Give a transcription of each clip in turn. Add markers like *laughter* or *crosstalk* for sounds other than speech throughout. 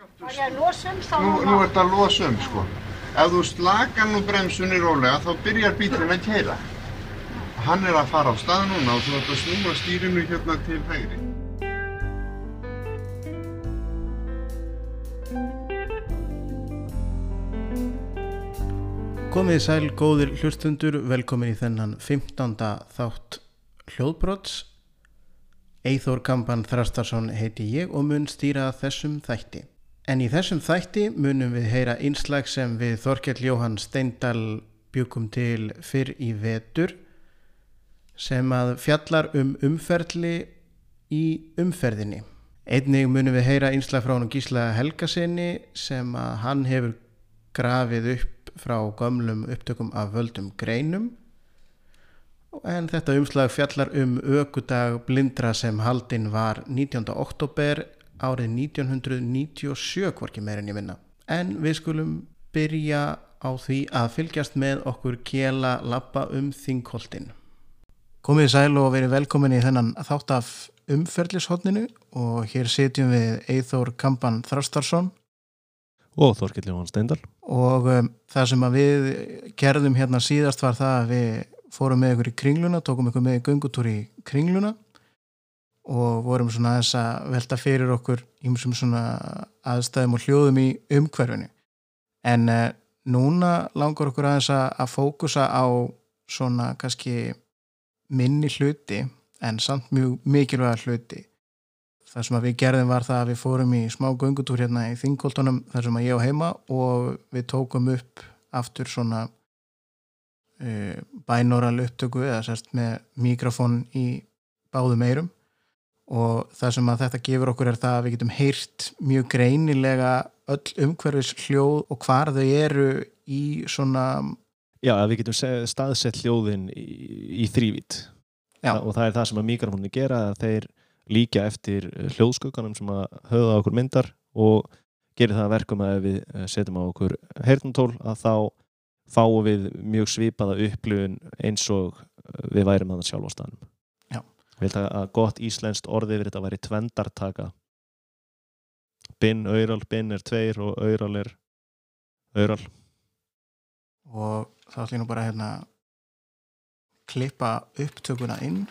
Var ég að losa um þá Nú, nú er þetta að losa um, sko. Ef þú slakar nú bremsunni rólega, þá byrjar bílinn að keira. Hann er að fara á stað núna og þú ert að snúa stýrinu hérna til hægri. Komið sæl góðir hlustundur, velkomin í þennan 15. þátt hljóðbrots. Eithór Kampan Þrastarsson heiti ég og mun stýra þessum þætti. En í þessum þætti munum við heyra einslag sem við Þorkjell Jóhann Steindal bjökum til fyrr í vetur sem að fjallar um umferðli í umferðinni. Einnig munum við heyra einslag frá hann Gísla Helgasinni sem að hann hefur grafið upp frá gömlum upptökum af völdum greinum en þetta umslag fjallar um ökudag blindra sem haldinn var 19. oktober árið 1997 hvorki meirinn ég minna. En við skulum byrja á því að fylgjast með okkur kjela lappa um þingholtin. Komið sæl og verið velkomin í þennan þátt af umferðlishotninu og hér sitjum við Eithór Kampan Þrastarsson og Þorkell Jóhann Steindal. Og um, það sem við gerðum hérna síðast var það að við fórum með ykkur í kringluna, tókum ykkur með göngutúr í kringluna og vorum svona aðeins að velta fyrir okkur ímsum svona aðstæðum og hljóðum í umhverfinu. En uh, núna langar okkur aðeins að, að fókusa á svona kannski minni hluti en samt mjög mikilvæga hluti. Það sem við gerðum var það að við fórum í smá göngutúr hérna í Þingoltunum þar sem ég á heima og við tókum upp aftur svona uh, bænoral upptöku eða sérst með mikrofón í báðum eirum og það sem að þetta gefur okkur er það að við getum heyrt mjög greinilega öll umhverfis hljóð og hvar þau eru í svona Já, að við getum se- staðsett hljóðin í, í þrývít og það er það sem að mikrofónu gera að þeir líka eftir hljóðskugganum sem að höfða okkur myndar og gerir það að verkum að ef við eh, setjum á okkur heyrnutól að þá fáum við mjög svipaða upplifun eins og við værim þannig sjálf á staðnum. Ég held að að gott íslenskt orðið yfir þetta væri tvendartaka. Binn, aural, binn er tveir og aural er aural. og þá ætlum ég nú bara hérna klippa upptökuna inn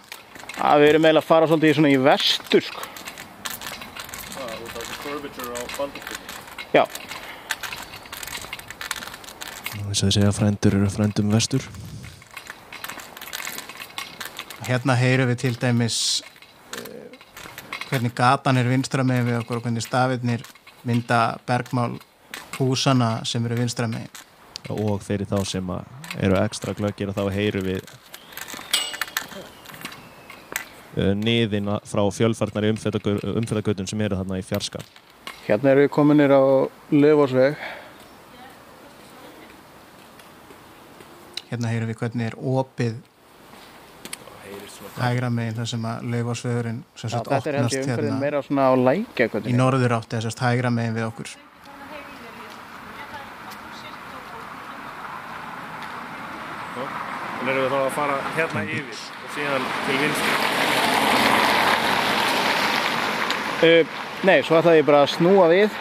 að við erum eiginlega að fara svolítið í svona í vestur sko. Já, Þess að segja að frændur eru frændum vestur. Hérna heyrum við til dæmis uh, hvernig gatan er vinstra megin við okkur og hvernig stafirnir mynda bergmál húsana sem eru vinstra megin. og fyrir þá sem að eru ekstra glöggir þá heyru við uh, niðin að- frá fjölfarnari umferðagötun sem eru þarna í fjarska hérna erum við kominir á Löfósveg. Hérna heyrum við hvernig er opið hægra megin þar sem að laufásvegurinn sem sagt opnast hérna meira svona á lækja í norður átti þess að hægra megin við okkur. Þannig erum við þá að fara hérna yfir og síðan til vinstri Uh, nei, svo ætlaði ég bara að snúa við.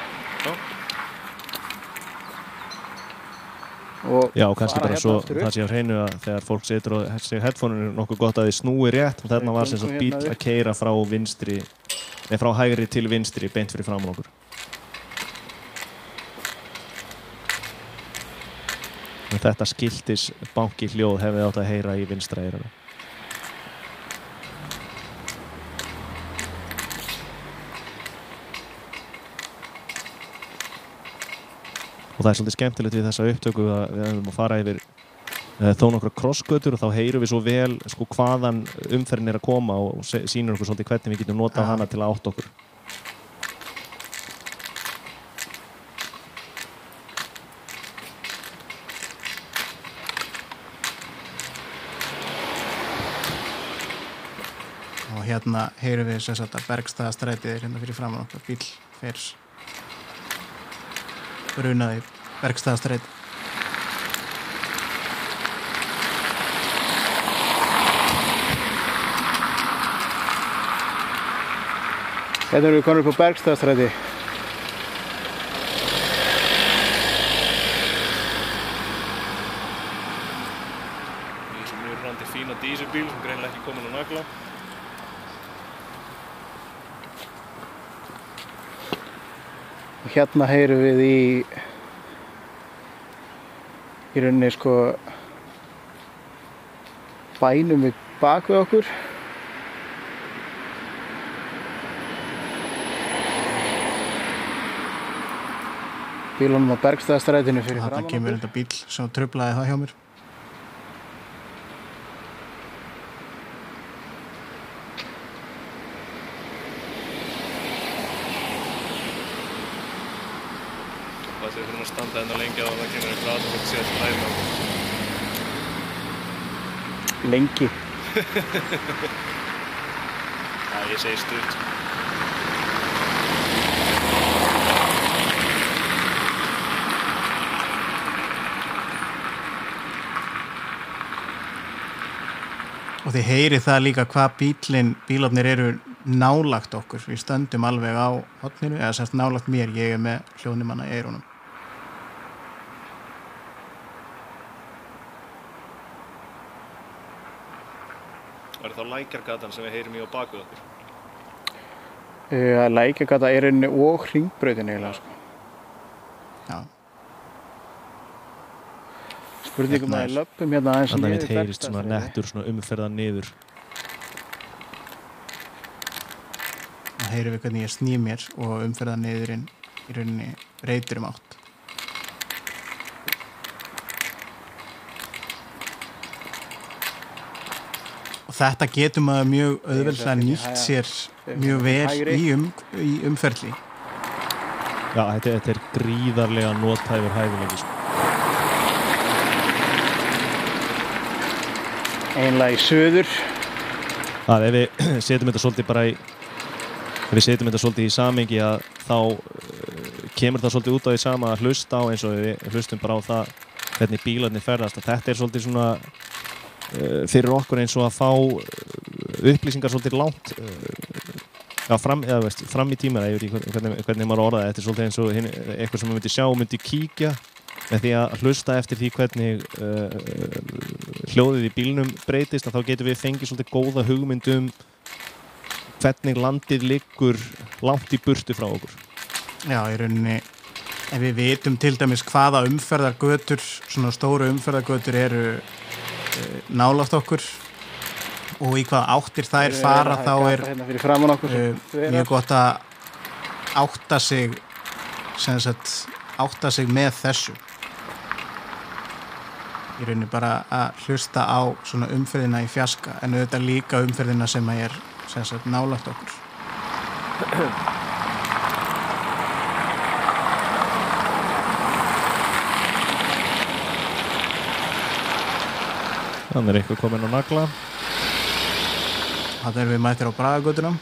Já. Og kannski bara hérna svo það sé á hreinu að þegar fólk setur á sig headphone er nokkuð gott að þið snúi rétt og þarna var sem sagt Göngum bíl hérna að keira frá vinstri nei, frá hægri til vinstri beint fyrir fram á okkur. En Þetta skiltis banki hljóð hefði átt að heyra í vinstra eyranu og það er svolítið skemmtilegt við þessa upptöku að við hefum að fara yfir uh, þó nokkra krossgötur og þá heyrum við svo vel sko, hvaðan umferðin er að koma og se- sýnir okkur svolítið hvernig við getum notað Já. hana til að átt okkur og hérna heyrum við að bergstæðastrætið er hérna fyrir framann okkar bíl fers brunaði verkstæðastrætt. Hérna erum við konur på Bergstafstræti. Mjög randi fína dísubíl sem greinlega ekki komin á nagla. Hérna heyrum við í í rauninni sko bænum við bak við okkur. Bílunum á Bergstæðastrætinu fyrir Þarna framan kemur þetta bíl sem tröflaði það hjá mér. Og þetta er fyrir að standa enn að það kemur eitthvað aðeins og sér læna. Lengi. Já, ég segi stutt. Og þið heyri það líka hvað bílinn, bílarnir eru nálagt okkur. Við stöndum alveg á hotninu, eða sérst nálagt mér, ég er með hljóðnumanna í eirunum. Það er þá lækjargatan sem við heyrim í á baku okkur. Uh, Lækjagata er rauninni og hringbrautin eiginlega sko. Já, Spurningum Hérna að við löpum hérna aðeins Þannig að niður við heyrist svona nettur svona umferðan niður. það heyri við hvernig ég sný mér og umferða niðurinn í rauninni reytur um átt. Þetta getur maður mjög auðveldlega Ég nýtt sé sér mjög vel í, um, í umferðli. Já, þetta, þetta er gríðarlega nótæfur hæfileiki. Sko. Einlega í söður. Það, ef við *clears throat* setjum þetta svolítið bara í ef við setjum þetta svolítið í samengi að þá uh, kemur það svolítið út á því sama að hlusta á eins og við hlustum bara á það hvernig bílarnir ferðast að þetta er svolítið svona fyrir okkur eins og að fá uh, upplýsingar svolítið langt uh, já, fram, eða, veist, fram í veit ekki hvernig, hvernig maður orðaði þetta er svolítið eins og hin, eitthvað sem maður myndi sjá og myndi kíkja með því að hlusta eftir því hvernig uh, hljóðið í bílnum breytist þá getum við fengið svolítið góða hugmyndum hvernig landið liggur langt í burtu frá okkur. Já, í rauninni, ef við vitum til dæmis hvaða umferðargötur, svona stóru umferðargötur eru uh, nálátt okkur og í hvaða áttir þær fara, að þá gata er Hérna þverar. mjög gott að átta sig, sem sagt, átta sig með þessu. Í rauninni bara að hlusta á svona umferðina í fjaska, en auðvitað líka umferðina sem er, sem sagt, nálátt okkur. Þannig er eitthvað komin á nagla Þetta erum við mættir á Bragagötunum.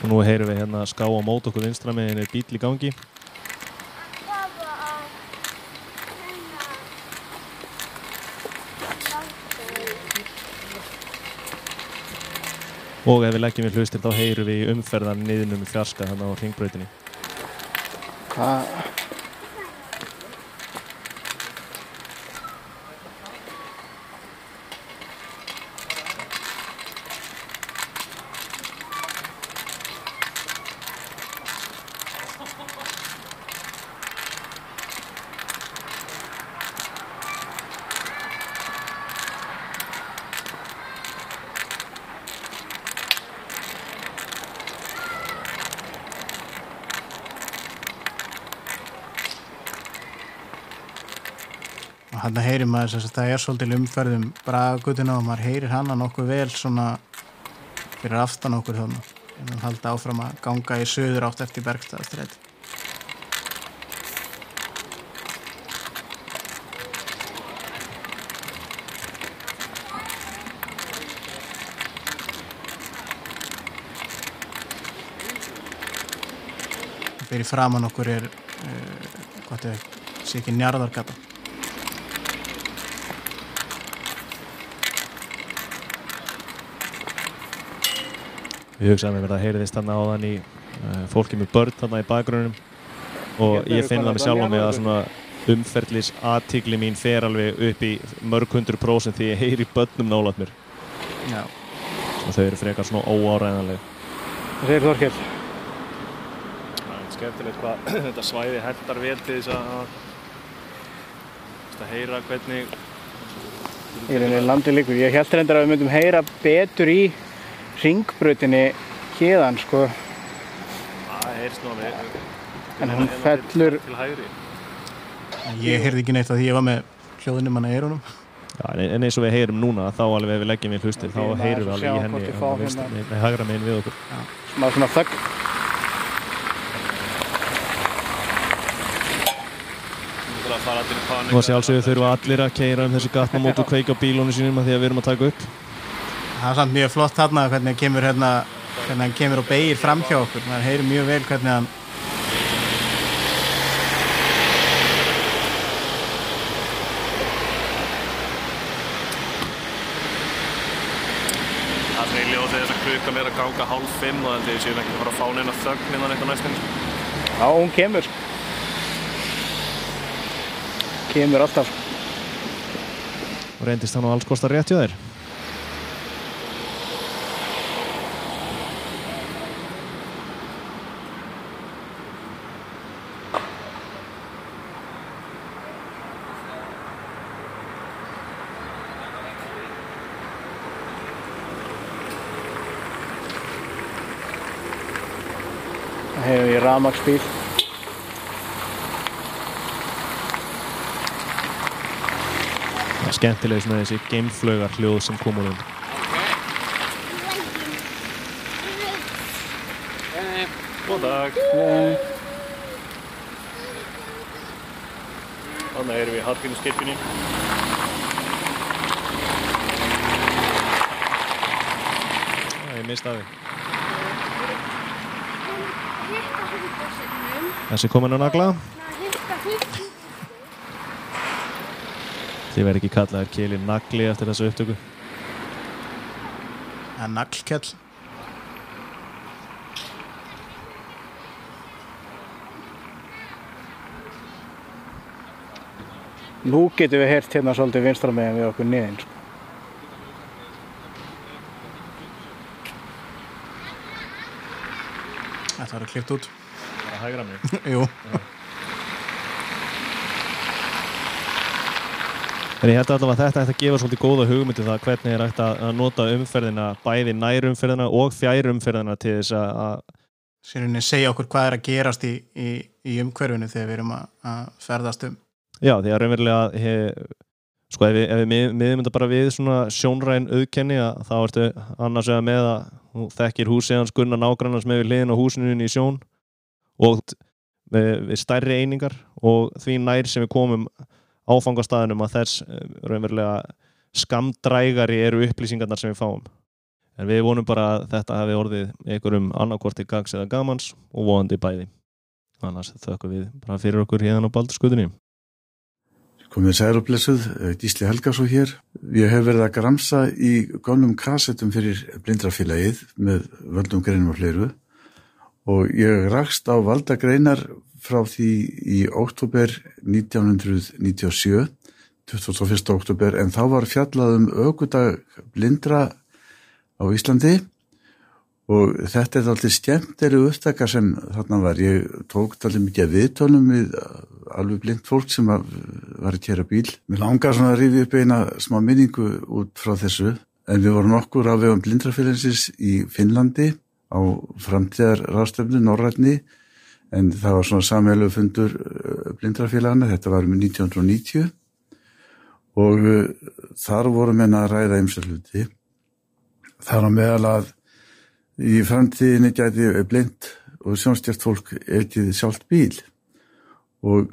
og nú heyrum við hérna ská á mót okkur vinstra með er bíl í gangi og ef við leggjum við hlustir þá heyrum við í umferðan niðnum í fjarska þannig á ringbrautinni Hvað? Hann heyrir maður þess að það er svolítil umferðum bragagutuna og maður heyrir hana nokkuð vel svona fyrir aftan okkur þannig en hann haldi áfram að ganga í söður átt eftir bergstæðastræti fyrir framan okkur er uh, hvað þetta er, sé ekki njarðargata Ég hugsaði að mér að heyri þess þarna áðan í uh, fólki með börn þarna í bakgrunum og ég finn bara alveg sjálf á mig að svona umferðlis aðtigli mín fer alveg upp í mörg hundur prósent því ég heyri börnum nálat mér Já. og þau eru frekar svona óáræðanleg Það segir Þorkell. Það er skemmtilegt hvað *clears throat* þetta svæði hendar vel til þess að að heyra hvernig Í rauninni landi líkur. Ég held reyndar að við myndum heyra betur í ringbrautinni hérðan sko. það heyrst nú að við En hún fellur, til hægri Ég heyrði ekki neitt að því ég var með hljóðinum hann að eyrunum. Já, en- eins og við heyrum núna þá alveg ef við leggjum við hlustir þá heyrum við alveg í henni við hérna- megin- nei, hægra megin við okkur smá svona þögg. og sjálfsögur þurfa allir að keira um þessi gatnamót og kveika á bílónu sínum að því að við erum að taka upp Það er samt mjög flott þarna hvernig hann kemur hérna, hvernig hann kemur og beigir fram hjá okkur. Það heyrir mjög vel hvernig hann Það er í ljóðið þess að klukkan er að ganga hálf fimm og þannig að ég séum ekki að fara að fá neina þögn innan eitthvað næstin Já, hún kemur. Kemur alltaf. og reyndist það nú alls kostar rétt rafmaksbíl. Það er skemmtileg svona þessi geimflögar hljóð sem kom úr þeim Góð dag. Þannig erum við í Hallgrímskirkjunni. Já, ég mist af því hitta hundasinnum Þessi komin á nagla Þið verð ekki kallaðir kili nagli eftir þessu upptöku Það er naglkjall. Nú getum við heyrt hérna svolítið vinstra megin við okkur niðin sko. Þetta var klipt út. Bara hægra mig *laughs* Jú. En ég held allavega að þetta ætti að gefa svolítið góða hugmyndi það hvernig er hægt að að nota umferðina bæði nærumferðina og fjærumferðina til þess að- að Sérunni segja okkur hvað er að gerast í, í, í umhverfinu þegar við erum að, að ferðast um. Já, því að raunverulega he, sko ef við, ef við mið- miðum þetta bara við svona sjónræn auðkenni að þá ertu annars vegar með að þú þekkir húsið hans Gunnar nágrannars með við hliðin á húsinu í sjón og t- við, stærri einingar og því nær sem við komum áfangastæðinum að þess eh, raunverulega skamdrægari eru upplýsingarnar sem við fáum. En við vonum bara að þetta hafi orðið einhverjum annarkorti gags eða gamans og vonandi bæði. Annars þökkum við bara fyrir okkur hérna á Baldurskutunni Komið og blessuð, eh, Helgarsson hér. Ég hef verið að gramsa í gömlum kassettum fyrir blindrafélagið með völdum greinum og fleiru og ég rakst á valda greinar frá því í oktober 1997, 21. oktober, en þá var fjallað um aukudag blindra á Íslandi og þetta er alltaf skemmteri upptaka sem þarna var. Ég tók alltaf mikið að viðtölum við alveg blind fólk sem var var að kera bíl. Mér langar svona að rífi upp eina smá minningu út frá þessu en við vorum okkur af vegum blindrafélagsins í Finnlandi á framtíðar ráðstöfnu Norrætni en það var svona samheilu fundur eh, blindrafélagana, þetta var um 1990 og uh, þar voru menna að ræða ymsar hluti. Þar á meðal að í framtíðinni gæti blind og sjónstjart fólk eitthvað sjálft bíl og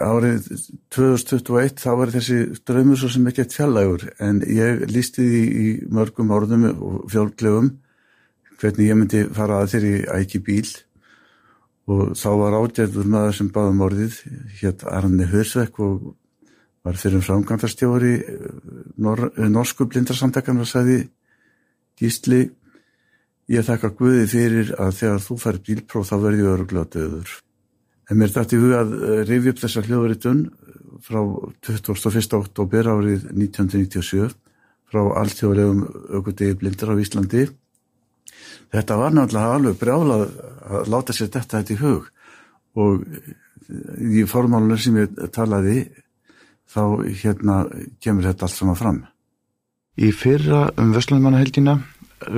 árið 2021 þá var þessi draumur svo sem ekki eitt fjallægur en ég lísti því í mörgum orðum og fjálglegum hvernig ég myndi fara að þeirri æki bíl og þá var ágæður maður sem báðum orðið hétt Arne Hörsvekk og var fyrir framkvæmdarstjóri nor norsku blindarsamtakan og sagði Gísli Ég þakka Guði fyrir að þegar þú fær bílpróf þá verði öruglega döður. En mér dætti huga að rifi upp þessa hljóðuritun frá 21. oktober árið 1997 frá alltjóðlegum aukvöldegi blindur á Íslandi. Þetta var náttúrulega alveg brjálað að láta sér þetta þetta í hug og í formálunum sem ég talaði þá hérna kemur þetta allt saman fram. Í fyrra um Vöslanmannahelgina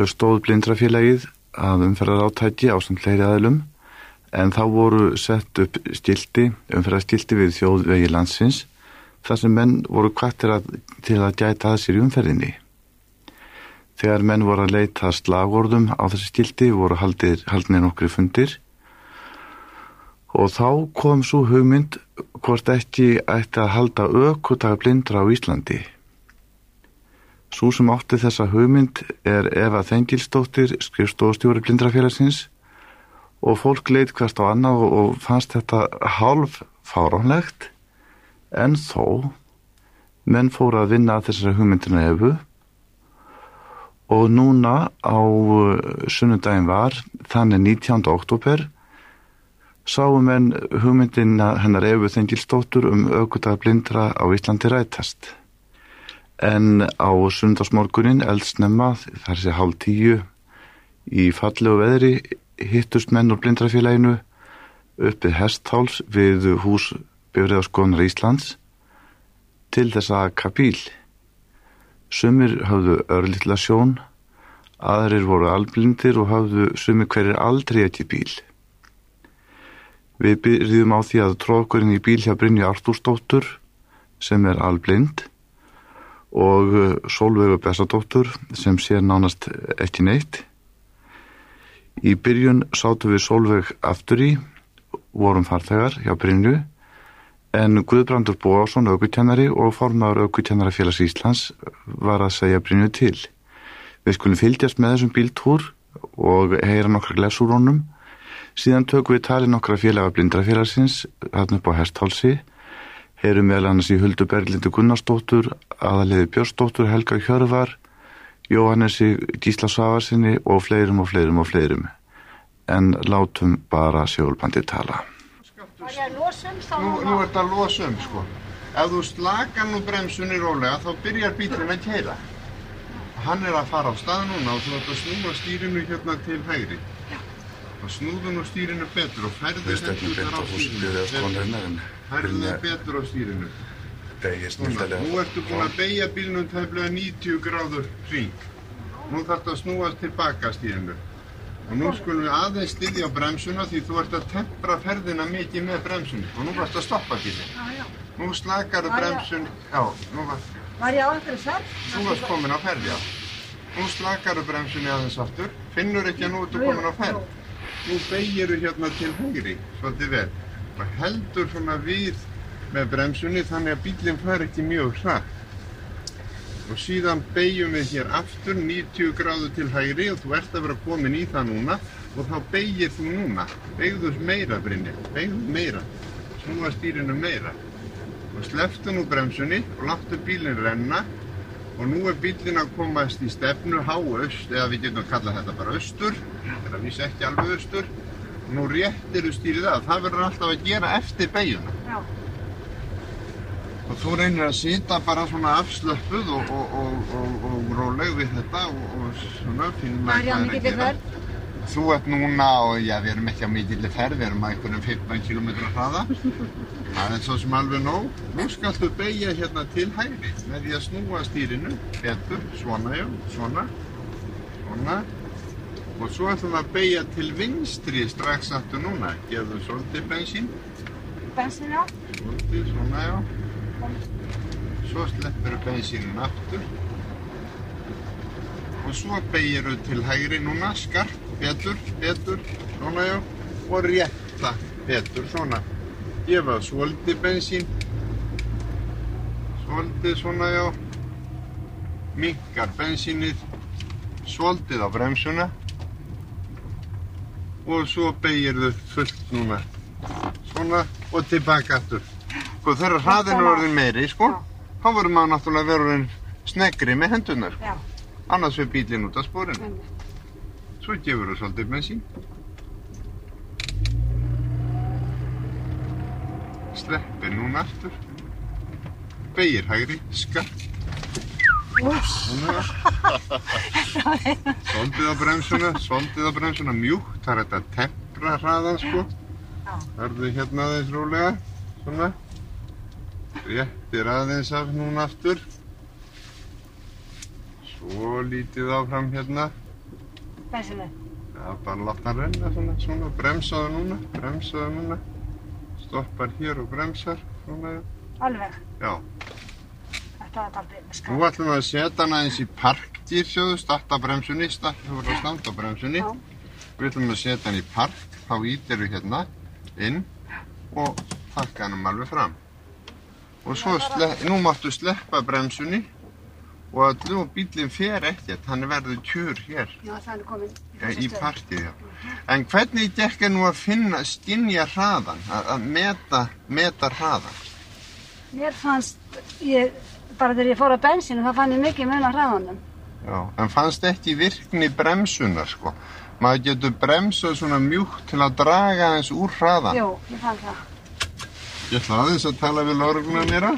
stóð blindrafélagið að umferðar átæki á samt fleiri aðlum en þá voru sett upp stilti, umferðarstilti við þjóðvegi landsins þar sem menn voru kvartir til að gæta að sér umferðinni. Þegar menn voru að leita slagordum á þessi stilti voru haldir, haldinir nokkri fundir. Og þá kom svo hugmynd hvort ekki ætti að halda aukvitaða blindra á Íslandi. Svo sem átti þessa hugmynd er Eva Þengilstóttir, skrifstofstjóri blindrafélagsins. Og fólk leitt hvert á annað og fannst þetta halv fáránlegt. En þó menn fóru að vinna þessari hugmyndina efu og núna á sunnudagin var þannig 19. oktober sáum en hugmyndina hennar efu Þengilstóttur um aukudag blindra á Íslandi rætast en á sundarsmorgunin eldsnemma þar sé hálf tíu í fallegu veðri hittust menn úr blindrafélaginu uppið hestháls við hús Björðarskonar Íslands til þess að kapíl. Sumir hafðu örlittla sjón, aðrir voru alblindir og hafðu sumir hverjir aldrei ekki bíl. Við byrjum á því að trókurinn í bíl hjá Brynja Artúrsdóttur sem er alblind og Sólveigur Bessadóttur sem sé nánast ekki neitt. Í byrjun sátu við Sólveig aftur í, vorum farþegar hjá Brynju, en Guðbrandur Bóásson, aukutennari og formadur aukutennarafélags Íslands var að segja Brynju til. Við skulum fylgjast með þessum bíltúr og heyra nokkra glesur honum. Síðan tökum við tali nokkra félaga blindrafélagsins, þarna upp á Hesthálsi, heyrum meðal annars í Huldu Berglindi Gunnarsdóttur, aðaliði Björnsdóttur, Helga Hjörvar, Jóhannesi Gísla Svavarsinni og fleirum og fleirum og fleirum. En látum bara sjálfbandi tala. Nú, nú er þetta að losa um sko. Ef þú slakar nú bremsunni rólega þá byrjar bílinn að keira. Hann er að fara á stað núna og þú ætti að snúa stýrinu hérna til hægri. Og snúðu nú stýrinu betur og færðu hendurnar á stýrinu. Færðu þið betur á stýrinu. Nú ertu búin að beigja bílnum tæmlega 90 gráður hring. Nú þarfst að snúast tilbaka stýrinu. Og nú skulum við aðeins styðja á bremsuna því þú ert að tempra ferðina mikið með bremsunni og nú varst að stoppa. Já, já. Nú slakar bremsun, já, nú var, Var ég á einhverju ferð? þú varst komin á ferð, já. Nú slakar bremsunni aðeins aftur, finnur ekki að nú ertu komin á ferð. Nú beigir þú hérna til hægri, svolítið vel. Og heldur svona við með bremsunni þannig að bílinn fær ekki mjög hratt. Og síðan beigjum við hér aftur 90 gráðu til hægri og þú ert að vera komin í það núna og þá beigir þú núna. Beigðu meira, Brynja, beigðu meira. Snúa stýrinu meira. Og sleftu nú bremsunni og láttu bílinn renna og nú er bílinn að komast í stefnu háaust, eða við getum að kalla þetta bara austur, þetta er að vísa ekki alveg austur. Og nú réttir þú stýrið að, það verður alltaf að gera eftir beigjuna. Já. Og þú reynir að sita bara svona afslöppuð og, og, og, og, róleg við þetta og, svona finnum Var ég á mikilli ferð? Þú ert núna og já, við erum ekki á mikilli ferð, við erum á einhvernum 15 km hraða. *laughs* Það er svo sem alveg nóg. Nú skaltu beigja hérna til hægri með því að snúa stýrinu betur, svona já, svona, svona. Og svo ætlum við að beigja til vinstri strax aftur núna. Gefðu svolítið bensín, Bensin á? svolítið, svona já. Svo sleppur bensínin aftur. Og svo beigir þú til hægri núna, skarp, betur, betur, svona já. Og rétta betur, svona. Gefa svolítið bensín. Svolítið svona já. Minkar bensínið. Svolítið á bremsuna. Og svo beigir þú fullt núna. Svona og tilbaka aftur. Sko þegar hraðin er orðin meiri, sko, þá verður maður náttúrulega orðin sneggri með hendunar. Já. Annars fyrir bílinn út af spórinu. Svo gefur þú svolítið bensín. Sleppir núna aftur. Beigir hægri, skatt. Núna. *laughs* Svolítið á bremsuna, svolítið á bremsuna, mjúkt. Það er þetta að tempra hraðan sko. Hörðu hérna aðeins rólega, svona. Réttir aðeins af núna aftur. Svo lítið áfram hérna. Bensinu. Já, bara láta hann renna svona, svona, bremsaðu núna, bremsaðu núna. Stoppar hér og bremsar, svona, Alveg. já. Þetta var daldið Nú skall. ætlum við að setja hann aðeins í parkdýr, sjóðu, starta bremsunni, starta, voru að standa bremsunni. Já. Við ætlum að setja hann í park, þá ítir við hérna inn og takka hann alveg fram. Og svo, sle nú máttu sleppa bremsunni og allu og bílinn fer ekkert, hann verður kjur hér. Já, það er komin. Já, í partíð, já. En hvernig gekk er nú að finna, skinja hraðan, að, meta, meta hraðan? Mér fannst, ég, bara þegar ég fór á bensinu, þá fann ég mikið mun á hraðanum. Já. En fannst ekki virkni bremsunar, sko? Maður getur bremsað svona mjúkt til að draga aðeins úr hraðan. Jú, ég fann það. Ég ætla aðeins að tala við lorguna nýra.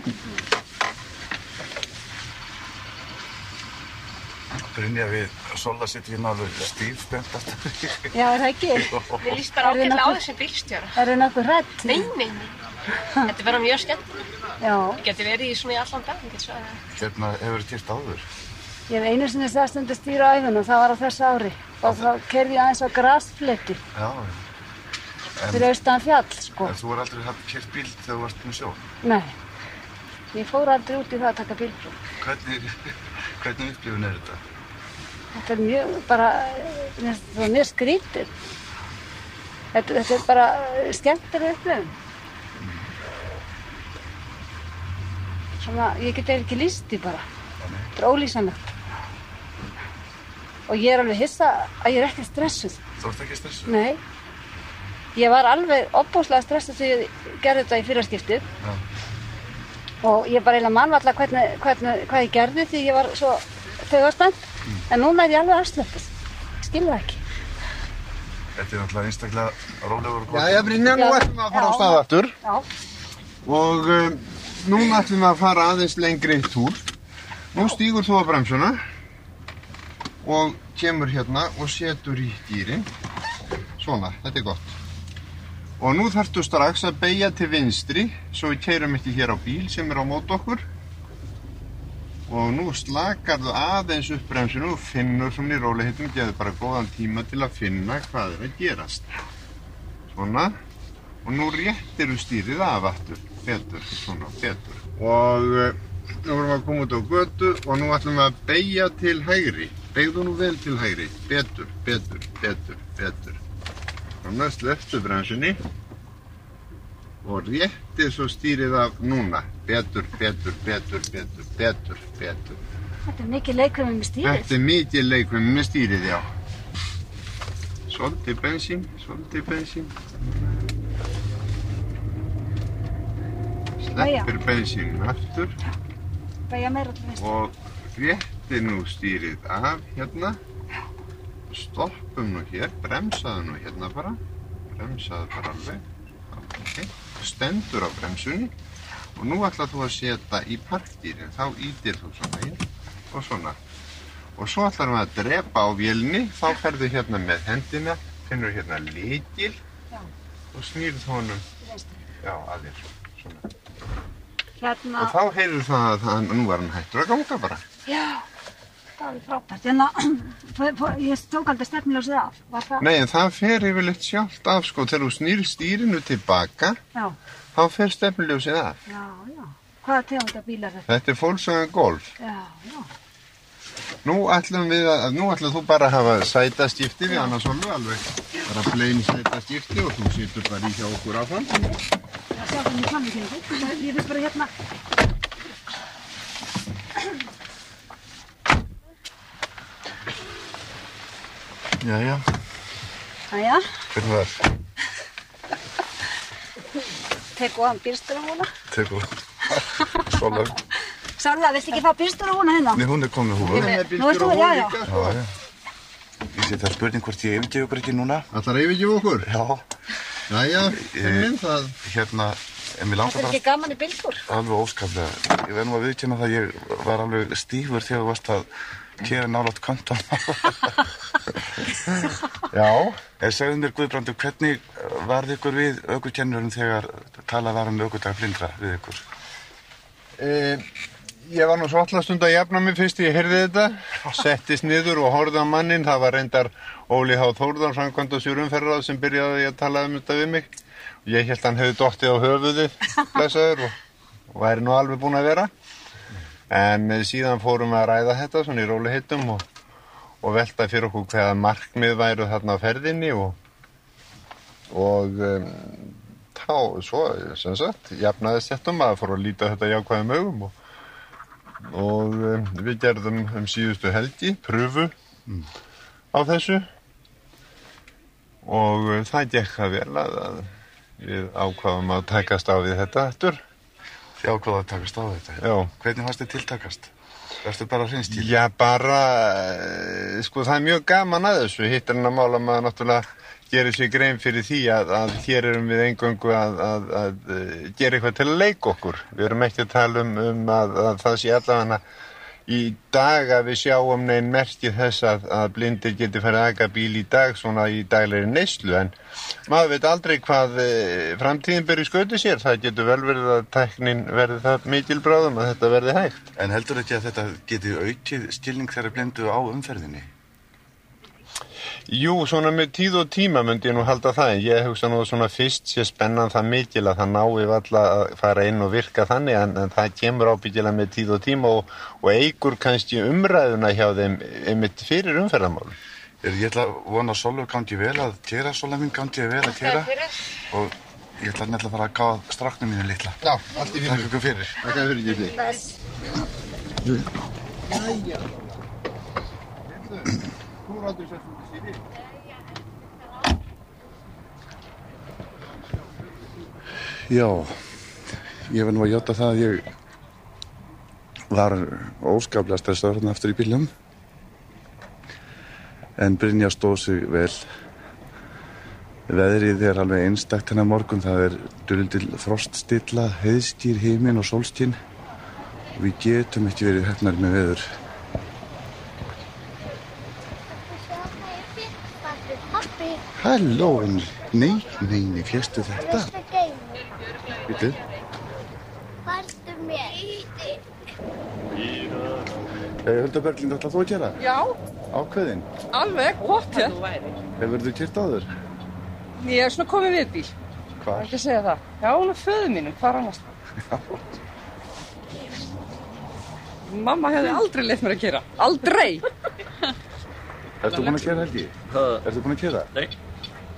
Brynja við Sola sitt hérna alveg stíf spennt aftur. Já, er það ekki? *laughs* Mér líst bara Er ágætlega á þessum bílstjóra. Eru nokkuð hrætt? Nei, nei, nei. Þetta verður mjög skemmt. Já, Geti verið í svona í allan dag, ég get svo að Hérna hefur kert áður. ég hef einu sinni sest undir stýra á æfinu, það var á þessu ári. Og þá kerði ég aðeins á grasfletti Já, fyrir austan fjall, sko. en þú er aldrei haft kert bíl þegar þú varst með sjó. Nei, ég fór aldrei út í það að taka bílpróf. Hvernig, *laughs* hvernig upplifun er þetta? Þetta er mjög, bara, það mjög skrítið. Þetta, þetta er bara skemmtileg upplifun. Svona, ég get eiginlega ekki líst því bara. Þetta er ólýsanlegt. Og ég er alveg hissa að ég er ekki stressuð. Þú ert ekki stressuð? Nei. Ég var alveg opbúslega stressuð þegar ég gerði þetta í fyrraskiptið. Já. Og ég bara eiginlega mann alltaf hvernig, hvernig, hvað ég gerði því ég var svo þaugaspennt. En núna er ég alveg afslöpuð. Skilur það ekki. Þetta er náttúrulega einstaklega rólegur og gott. Jæja, Brynja, nú Já. ætlum við að fara á Já. stað aftur. Já. Og um, núna ætlum við að fara aðeins lengri túr. Nú stýgur þú á bremsuna og kemur hérna og setur í gýrin. Svona, þetta er gott. Og nú þarftu strax að beigja til vinstri svo við keirum ekki hér á bíl sem er á mót okkur. Og nú slakar þú aðeins upp bremsinu og finnur svona í rólehitum, gefur bara góðan tíma til að finna hvað er að gerast. Svona. Og nú réttir þú stýrið af aftur, betur, svona, betur. Og uh, nú erum við að koma út á götu og nú ætlum við að beigja til hægri. Beigðu nú vel til hægri, betur, betur, betur, betur. Svona, sleftu bremsunni og réttir svo stýrið af núna. Betur, betur, betur, betur, betur, betur. Þetta er mikið leikur með stýrið. Þetta er mikið leikum með stýrið, já. Svolítið bensín, svolítið bensín. Sleppir bensín aftur Beigja meira til vinstri. og réttir nú stýrið af hérna. Stoppum nú hér, bremsaðu nú hérna bara. Bremsaðu bara alveg. Okay. Stendur á bremsunni og nú ætlar þú að setja í parkdýrin. Þá ítir þú svona hér og svona. Og svo ætlar við að drepa á vélni, þá ferðu hérna með hendina, finnur hérna Já. og snýrð honum já, að þér. Svona. Hérna, Og þá heyrður það að það, nú var hann hættur að ganga bara. já, það var frábært. *clears throat* Fó- fó- ég tók aldrei stefniljósið af. Það? Nei, en það fer yfirleitt sjálft af, sko, þegar þú snýr stýrinu tilbaka, Já, þá fer stefnuljósið af. já, já. Hvaða tegunda bíl er þetta? Þetta er Volkswagen Golf. Já, já. Nú ætlum við að, nú ætlum þú bara að hafa sætaskipti við annars Solu alveg. Bara plain sætaskipti og þú situr bara í hjá okkur áfram. Það sjá hvernig ég fann ekki. Ég vil bara hérna. Jæja, Æja, hvernig var? teku hann bílstörahúna. Tekur Sola. *laughs* Sála, viltu ekki fá bílstörahúna hérna? Nei, hún er komin húfa. Hún er já. líka. Já, já. Ég sé það er spurning hvort ég yfirgefi ykkur ekki núna. Ætlar að yfirgefa okkur? Já. Jæja, minn það. Hérna, en mér langar Þetta er bara ekki gaman í bylgur. alveg óskaplega. Ég verð nú að viðkynna það að ég var alveg stífur þegar að kera nálátt konton. Já. Eða segðu mér Guðbrandur, hvernig varð ykkur við aukurkennurum þegar talað var um aukurdag blindra við ykkur? E, ég var nú svolítið stund að jafna mig fyrst ég heyrði þetta. Settist niður og horfði á mannin. Það var reyndar Óli H. Þórðar, samkvæmt og sjúrumferðar sem byrjaði að tala um þetta við mig. Ég held að hann hefði dottið á höfuðið, og, væri nú alveg búinn að vera. En eh, síðan fórum við að ræða þetta svona í róli hittum og, og velta fyrir okkur hvaða markmið væru þarna á ferðinni og, og um, þá, svo, sem sagt, jafnaðist þetta um að fór að líta þetta jákvæðum augum og, og um, við gerðum um síðustu helgi pröfu á þessu og uh, það gekk það vel að, að við ákvaðum að takast á við þetta eftir. Þið ákvaða að takast á þetta. Já. Hvernig fannst þið tiltakast? Verstu bara hreinstíl? Já, bara, eh, sko, það er mjög gaman að þessu. Hitt hann að mála maður náttúrulega gerir sér grein fyrir því að, að hér erum við eingöngu að, að, að eh, gera eitthvað til að leika okkur. Við erum ekki að tala um, um að, að það sé allavega í dag að við sjáum neinn merkið þess að, að blindir geti farið að aka bíl í dag svona í daglegri neyslu en maður veit aldrei hvað e, framtíðin í skötu sér. Það getur vel verið að tæknin verði það mikil bráðum að þetta verði hægt. En heldur ekki að þetta geti aukið skilning þeirra blindu á umferðinni? Jú, svona með tíð og tíma myndi ég nú halda það en ég hugsa nú svona fyrst sé spennan það mikil að það nái valla að fara inn og virka þannig en, en það kemur ábyggilega með tíð og tíma og, og eigur kannski umræðuna hjá þeim einmitt fyrir umferðamál. Er, ég ætla að vona að Solveig gangi vel að kera, Solveig mín gangi vel að kera og ég ætla nefnilega að fara að gáða stráknum mínu litla. Já, allt í fyrir. Takk ykkur fyrir. Takk fyrir Gildi. Jæja. Þú ráttur sér síri. Já, ég verð nú að hjáta það að ég var óskaplega stressaður hérna aftur í bílum en Brynja stóð sig vel. Veðrið er alveg einstakt hennar morgun. Það er dulindil froststilla heiðskýr heiminn og sólskinn við getum ekki verið hefnar með veður Pappi, Halló, en nei, nei, nei, férstu þetta? þetta geymur. Vitið? Færstu mér. Hulda Berglind, ætla þú að gera? Já, Ákveðin? alveg, pottið. Hefur þú kert áður? Ég er svona komið við bíl, Hvar? ekki að segja það. Já, hún er föðu mínum, hvað er annars? Mamma hefði aldrei leitt mér að gera. Aldrei! Ertu búinn að kera Helgi? Það, Ertu búinn að kera? Nei.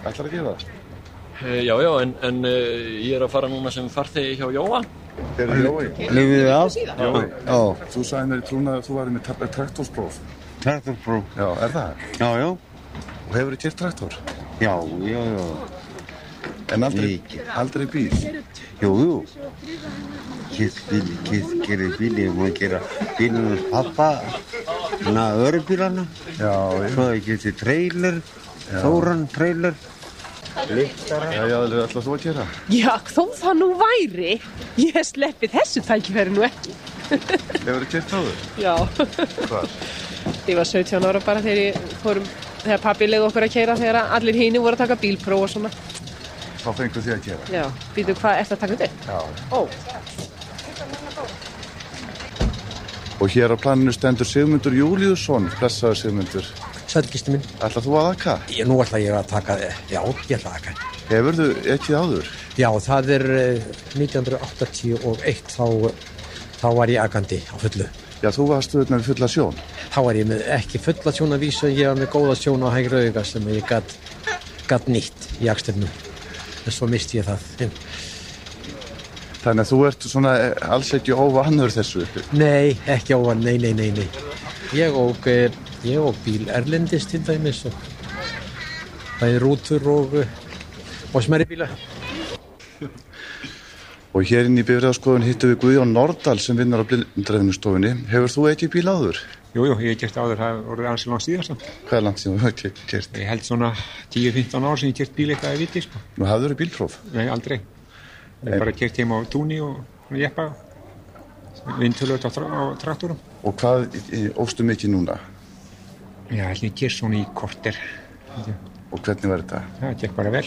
Ætlar að gera það? eh, já, já, en, en uh, ég er að fara núna sem farþegi hjá Jóa. Hver er Jói? Lifið þið af? Jói. Já. Þú sagði mér í trúna að þú væri með tra- traktorspróf. Traktorpróf. Já, er það? Já, já. Og hefur þið kert traktor? Já, já, já. En aldrei, aldrei bíl? Jú, jú. Kitt gerir bíl, ég er búin að gera bílunum hans pappa, hana örubílana. Já, já. Svo ég geti trailer, Þóran trailer, liftara. Já, já, ætlar þú að gera? Já, þó það nú væri, ég sleppi þessu tækifæri nú ekki. Hefur þið kert áður? Já, Hvar? ég var 17 ára bara þegar ég fórum, þegar pappi leiði okkur að keira þegar allir hínu voru að taka bílpróf og svona. Þá fengur þið að gera. Já, býtu hvað ert að taka þetta? Já. Ó, Og hér á planinu stendur Sigmundur Júliusson, blessaður Sigmundur. Sælgistu minn. Ætlar þú að akka? Ég, nú ætla ég að taka, já, ég ætla að taka. Hefur þú ekkið áður? Já, það er eh, 1981, þá, þá var ég agandi á fullu. Já, þú varst auðvitað með fulla sjón. Þá var ég með ekki fulla sjón að vísa, ég var með góða sjón á hægri auga sem ég gatt gat nýtt í aksturnu. En svo misti ég það. Þannig að þú ert svona eh, alls ekki óvanur þessu. Nei, ekki óvan, nei, nei, nei, nei. Ég og, eh, ég og bíl Erlendis til dæmis og það er rútur og, eh, og smæri bíla. *laughs* Og hér inn í bifræðaskoðun hittum við Guðjón Nordal sem vinnar á blindrafinustofunni. Hefur þú ekki bíl áður? Jú, jú, ég hef gert áður, það voruð aðeins langt síðast. Hvað er langt síðan þú hefur gert? Ég held svona 10-15 ár sem ég gert bíl eitthvað að viti, sko. Nú hafður þú bílpróf? Nei, aldrei. Ég hef bara gert heim á túni og jeppa, vindtöluð á, á traktorum. Og hvað eh, óstu mikið núna? Já, held ég gert svona í korter. Og hvernig var þetta? Það gekk bara vel.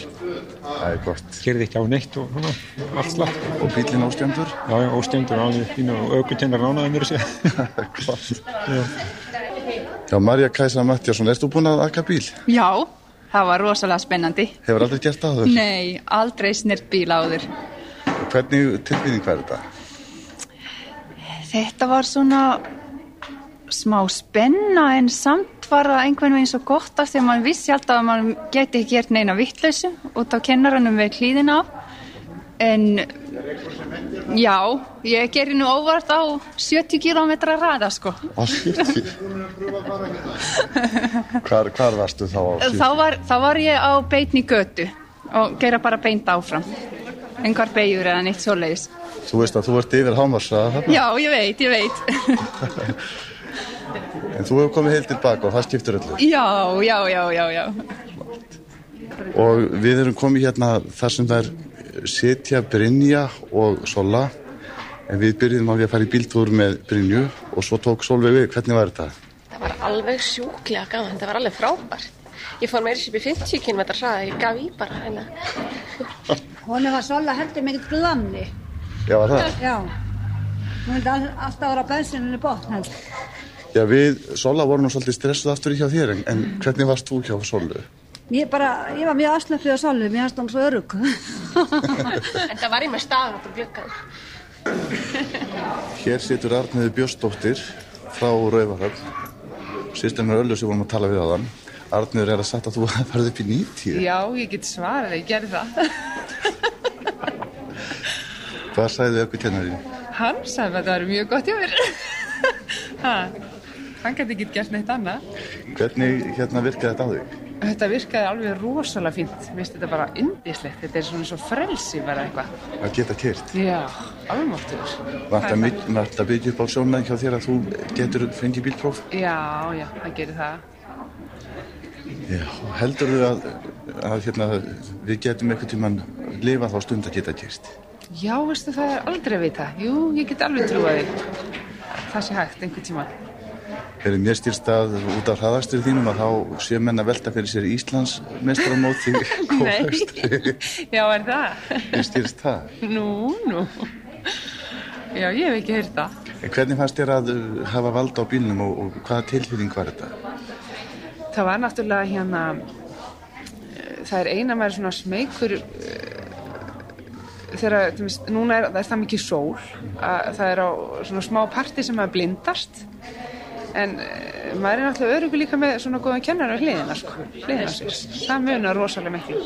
Það er gott. Gerði ekki á neitt og svona, allt slapp. Og bílinn óstjöndur? Já, já, óstjöndur, alveg fín og aukutennar ránaði mér að segja. *laughs* Gott. Já, Marja Kæsa Mattiasson, erst þú búin að akka bíl? Já, það var rosalega spennandi. Hefur aldrei gert það áður? Nei, aldrei snert bíl áður. Hvernig tilbyrðing var þetta? Þetta var svona smá spenna en samt var það einhvern veginn svo gott af því að maður vissi alltaf að maður geti ekki gert neina vittlausu út á kennaranum við klíðin af. En já, ég gerir nú óvart á 70 km ræða sko. Á 70? hvar, hvar varstu þá á 70? Þá var, þá var ég á beitni götu og gera bara beint áfram. Engar beigur eða neitt svoleiðis. Þú veist að þú ert yfir þarna? Já, ég veit, ég veit. *laughs* En þú hefur komið heilt tilbaka og það skiptir öllu. já, já, já, já, já. Og við erum komið hérna þar sem það er setja Brynja og Sola. En við byrjum á því að fara í bíltúr með Brynju og svo tók Solveig við. Hvernig var þetta? Það var alveg sjúklega gaman, það var alveg frábært. Ég fór meiri sér upp í 50 km hraða, ég gaf í bara hérna. *laughs* Hún var svolga heldur mikið glanni. Já, var það? Já. Hún all, alltaf vera á bensininu bótt heldur. Já, við Sola vorum nú svolítið stressuð aftur hjá þér, en, en hvernig varst þú hjá Solu? Ég, bara, ég var mjög afslöfið á solu, mér fannst hún svo örug. *laughs* En það var ég með staðan út úr glöggan. Hér situr Arniði Björnsdóttir frá Rauvarhöfn. Sýstirinn Öllu sem vorum að tala við á þann. Arniður er að sagt að þú *laughs* farið upp í 90. Já, ég get svarað, ég gerði það. Hvað sagði aukvitennarinn? Hann sagði að það var mjög gott hjá mér. *laughs* ha, hann geti ekki gert neitt annað. Hvernig hérna virkaði þetta á þig? Þetta virkaði alveg rosalega fínt. Mér finnst þetta bara indislegt. Þetta er svona svo frelsi bara eitthvað. Að geta kert? Já, alveg Vart að byggja upp á sjónæði hjá þér að þú getur fengið bílpróf? Já, já, það gerir það. Já, heldur þú að, að hérna, við getum eitthvað tíman lifa þá stund að geta kert? Já, veistu, það er aldrei að vita. Jú, ég get alveg trúið því. Það sé hægt einhvern tíma. Er mér styrst að út af hraðastur þínum að þá sé menn að velta fyrir sér Íslands mestramóti *laughs* Nei, *laughs* já, er það? Mér styrst það. Nú, nú. Já, ég hef ekki heyrt það. En hvernig fannst þér að uh, hafa valda á bílnum og, og hvaða tilfinning var þetta? Það var náttúrulega hérna, það er eina maður svona smeykur þegar, til dæmis, núna er er það mikið sól að það er á svona smá parti sem maður blindast en eh, maður er náttúrulega öryggur líka með svona góðan kennar á hliðina sko, hliðina sér, það munar rosalega miklu.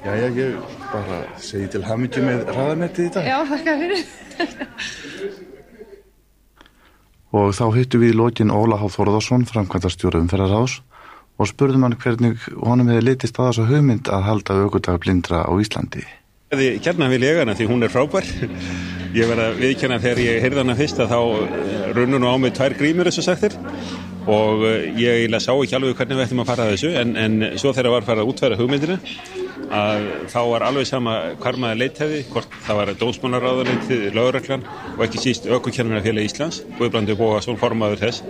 Já, já, ég bara segi til hamingju með hraðanettið í dag. Já, þakka fyrir. Og þá hittu við í lokin Óla Háð Þorðarsson, framkvæmdarstjóra umferðarás og spurðum hann hvernig honum hefði litist að þessa hugmynd að halda aukudag blindra á Íslandi. Kjarna vil ég hana því hún er frábær. Ég verði að viðkjanna þegar ég heyrði hana fyrst að þá runnur nú á mig tvær grímur þessu sagtir og ég eiginlega sá ekki alveg hvernig við ættum að fara að þessu en, en svo þegar var farið að útfæra hugmyndina að þá var alveg sama hvar maður leitæði, hvort það var dósmánaráðarleitið, lögreglan og ekki síst ökkukennarfélag Íslands, Guðbrandur Bóasson formaður þess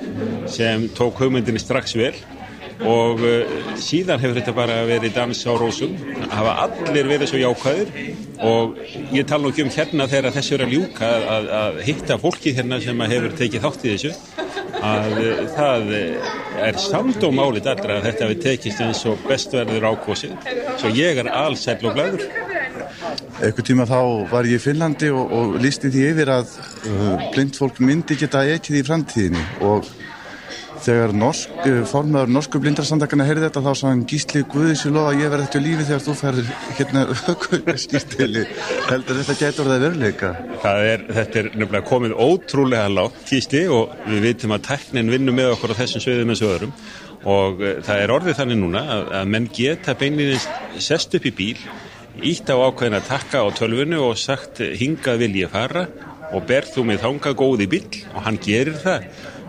sem tók hugmyndinni strax vel og uh, síðan hefur þetta bara verið dans á rósum, hafa allir verið svo jákvæðir. Og ég tala nú ekki um hérna þegar þessu er að ljúka að, að hitta fólki hérna sem hefur tekið þátt í þessu. Að uh, það er samt og málit allra að þetta hefur tekist eins og bestverður ákvosið svo ég er allsæl og glæður Eitthvað tíma þá var ég í Finnlandi og, og lísti því yfir að uh, blind fólk myndi geta ekið í framtíðinni. Og þegar norsk, formaður norsku blindrasandakana heyrði þetta þá sagði hann Gísli Guðis í lofa að ég verði eftir lífi þegar þú færður hérna skýrstili heldur þetta getur það veruleika? Er, Þetta er nefnilega komið ótrúlega lágt Gísli og við vitum að teknin vinnur með okkur á þessum sviðum eins og öðrum. Og uh, það er orðið þannig núna að, að menn geta beinlinist sest upp í bíl ítt á ákveðina takka á tölvunu og sagt hingað vil ég fara. Og ber þú mig þangað góði bíl og hann gerir það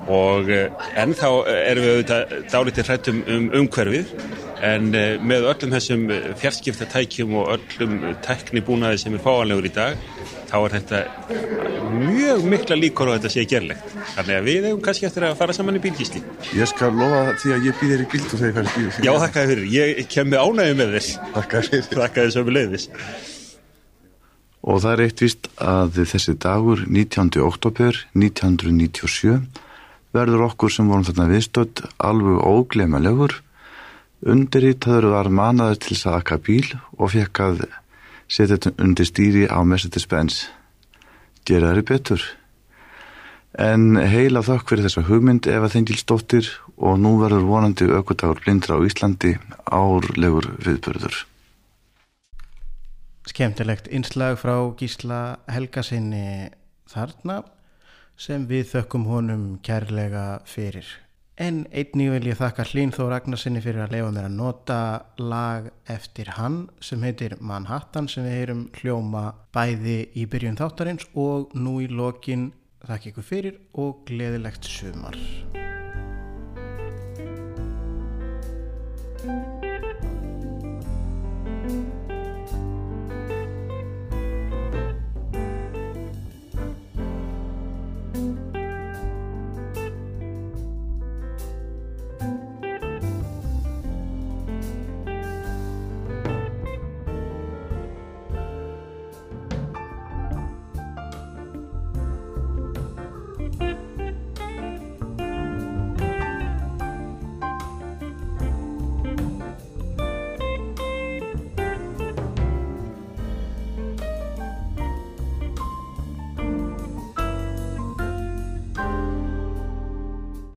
og ennþá erum við auðvitað dálítið hrættum um umhverfið. En með öllum þessum fjarskiptatækjum og öllum tæknibúnaði sem er fáanlegur í dag þá er þetta mjög mikla líkur á þetta sé gerlegt. Þannig að við hefum kannski eftir að fara saman í bílgísli. Ég skal lofa því að ég býð þér í bíl og þegar ég fær í bíl. Já, þakka þér fyrir, ég kem með ánægju með þér. Þakka þér Þakka þér sömu leiðis Og það er eitt vist að þessi dagur 19. oktober 1997 verður okkur sem vorum þarna viðstödd alveg óglемalegur undirritaður var manaður til að akka bíl og fekk að setja þetta undir stýri á Mercedes-Benz. Gera þeirri betur. En heila þökk fyrir þessa hugmynd Eva Þengilsdóttir og nú verður vonandi aukudagur blindra á Íslandi árlegur viðbörður Skemtilegt innslag frá Gísla Helgasinni þarna sem við þökkum honum kærlega fyrir. En einnig vil ég þakka Hlín Þó Ragnarsinni fyrir að leifa mér að nota lag eftir hann sem heitir Manhattan sem við heyrum hljóma bæði í byrjun þáttarins og nú í lokin þakka ykkur fyrir og gleðilegt sumar.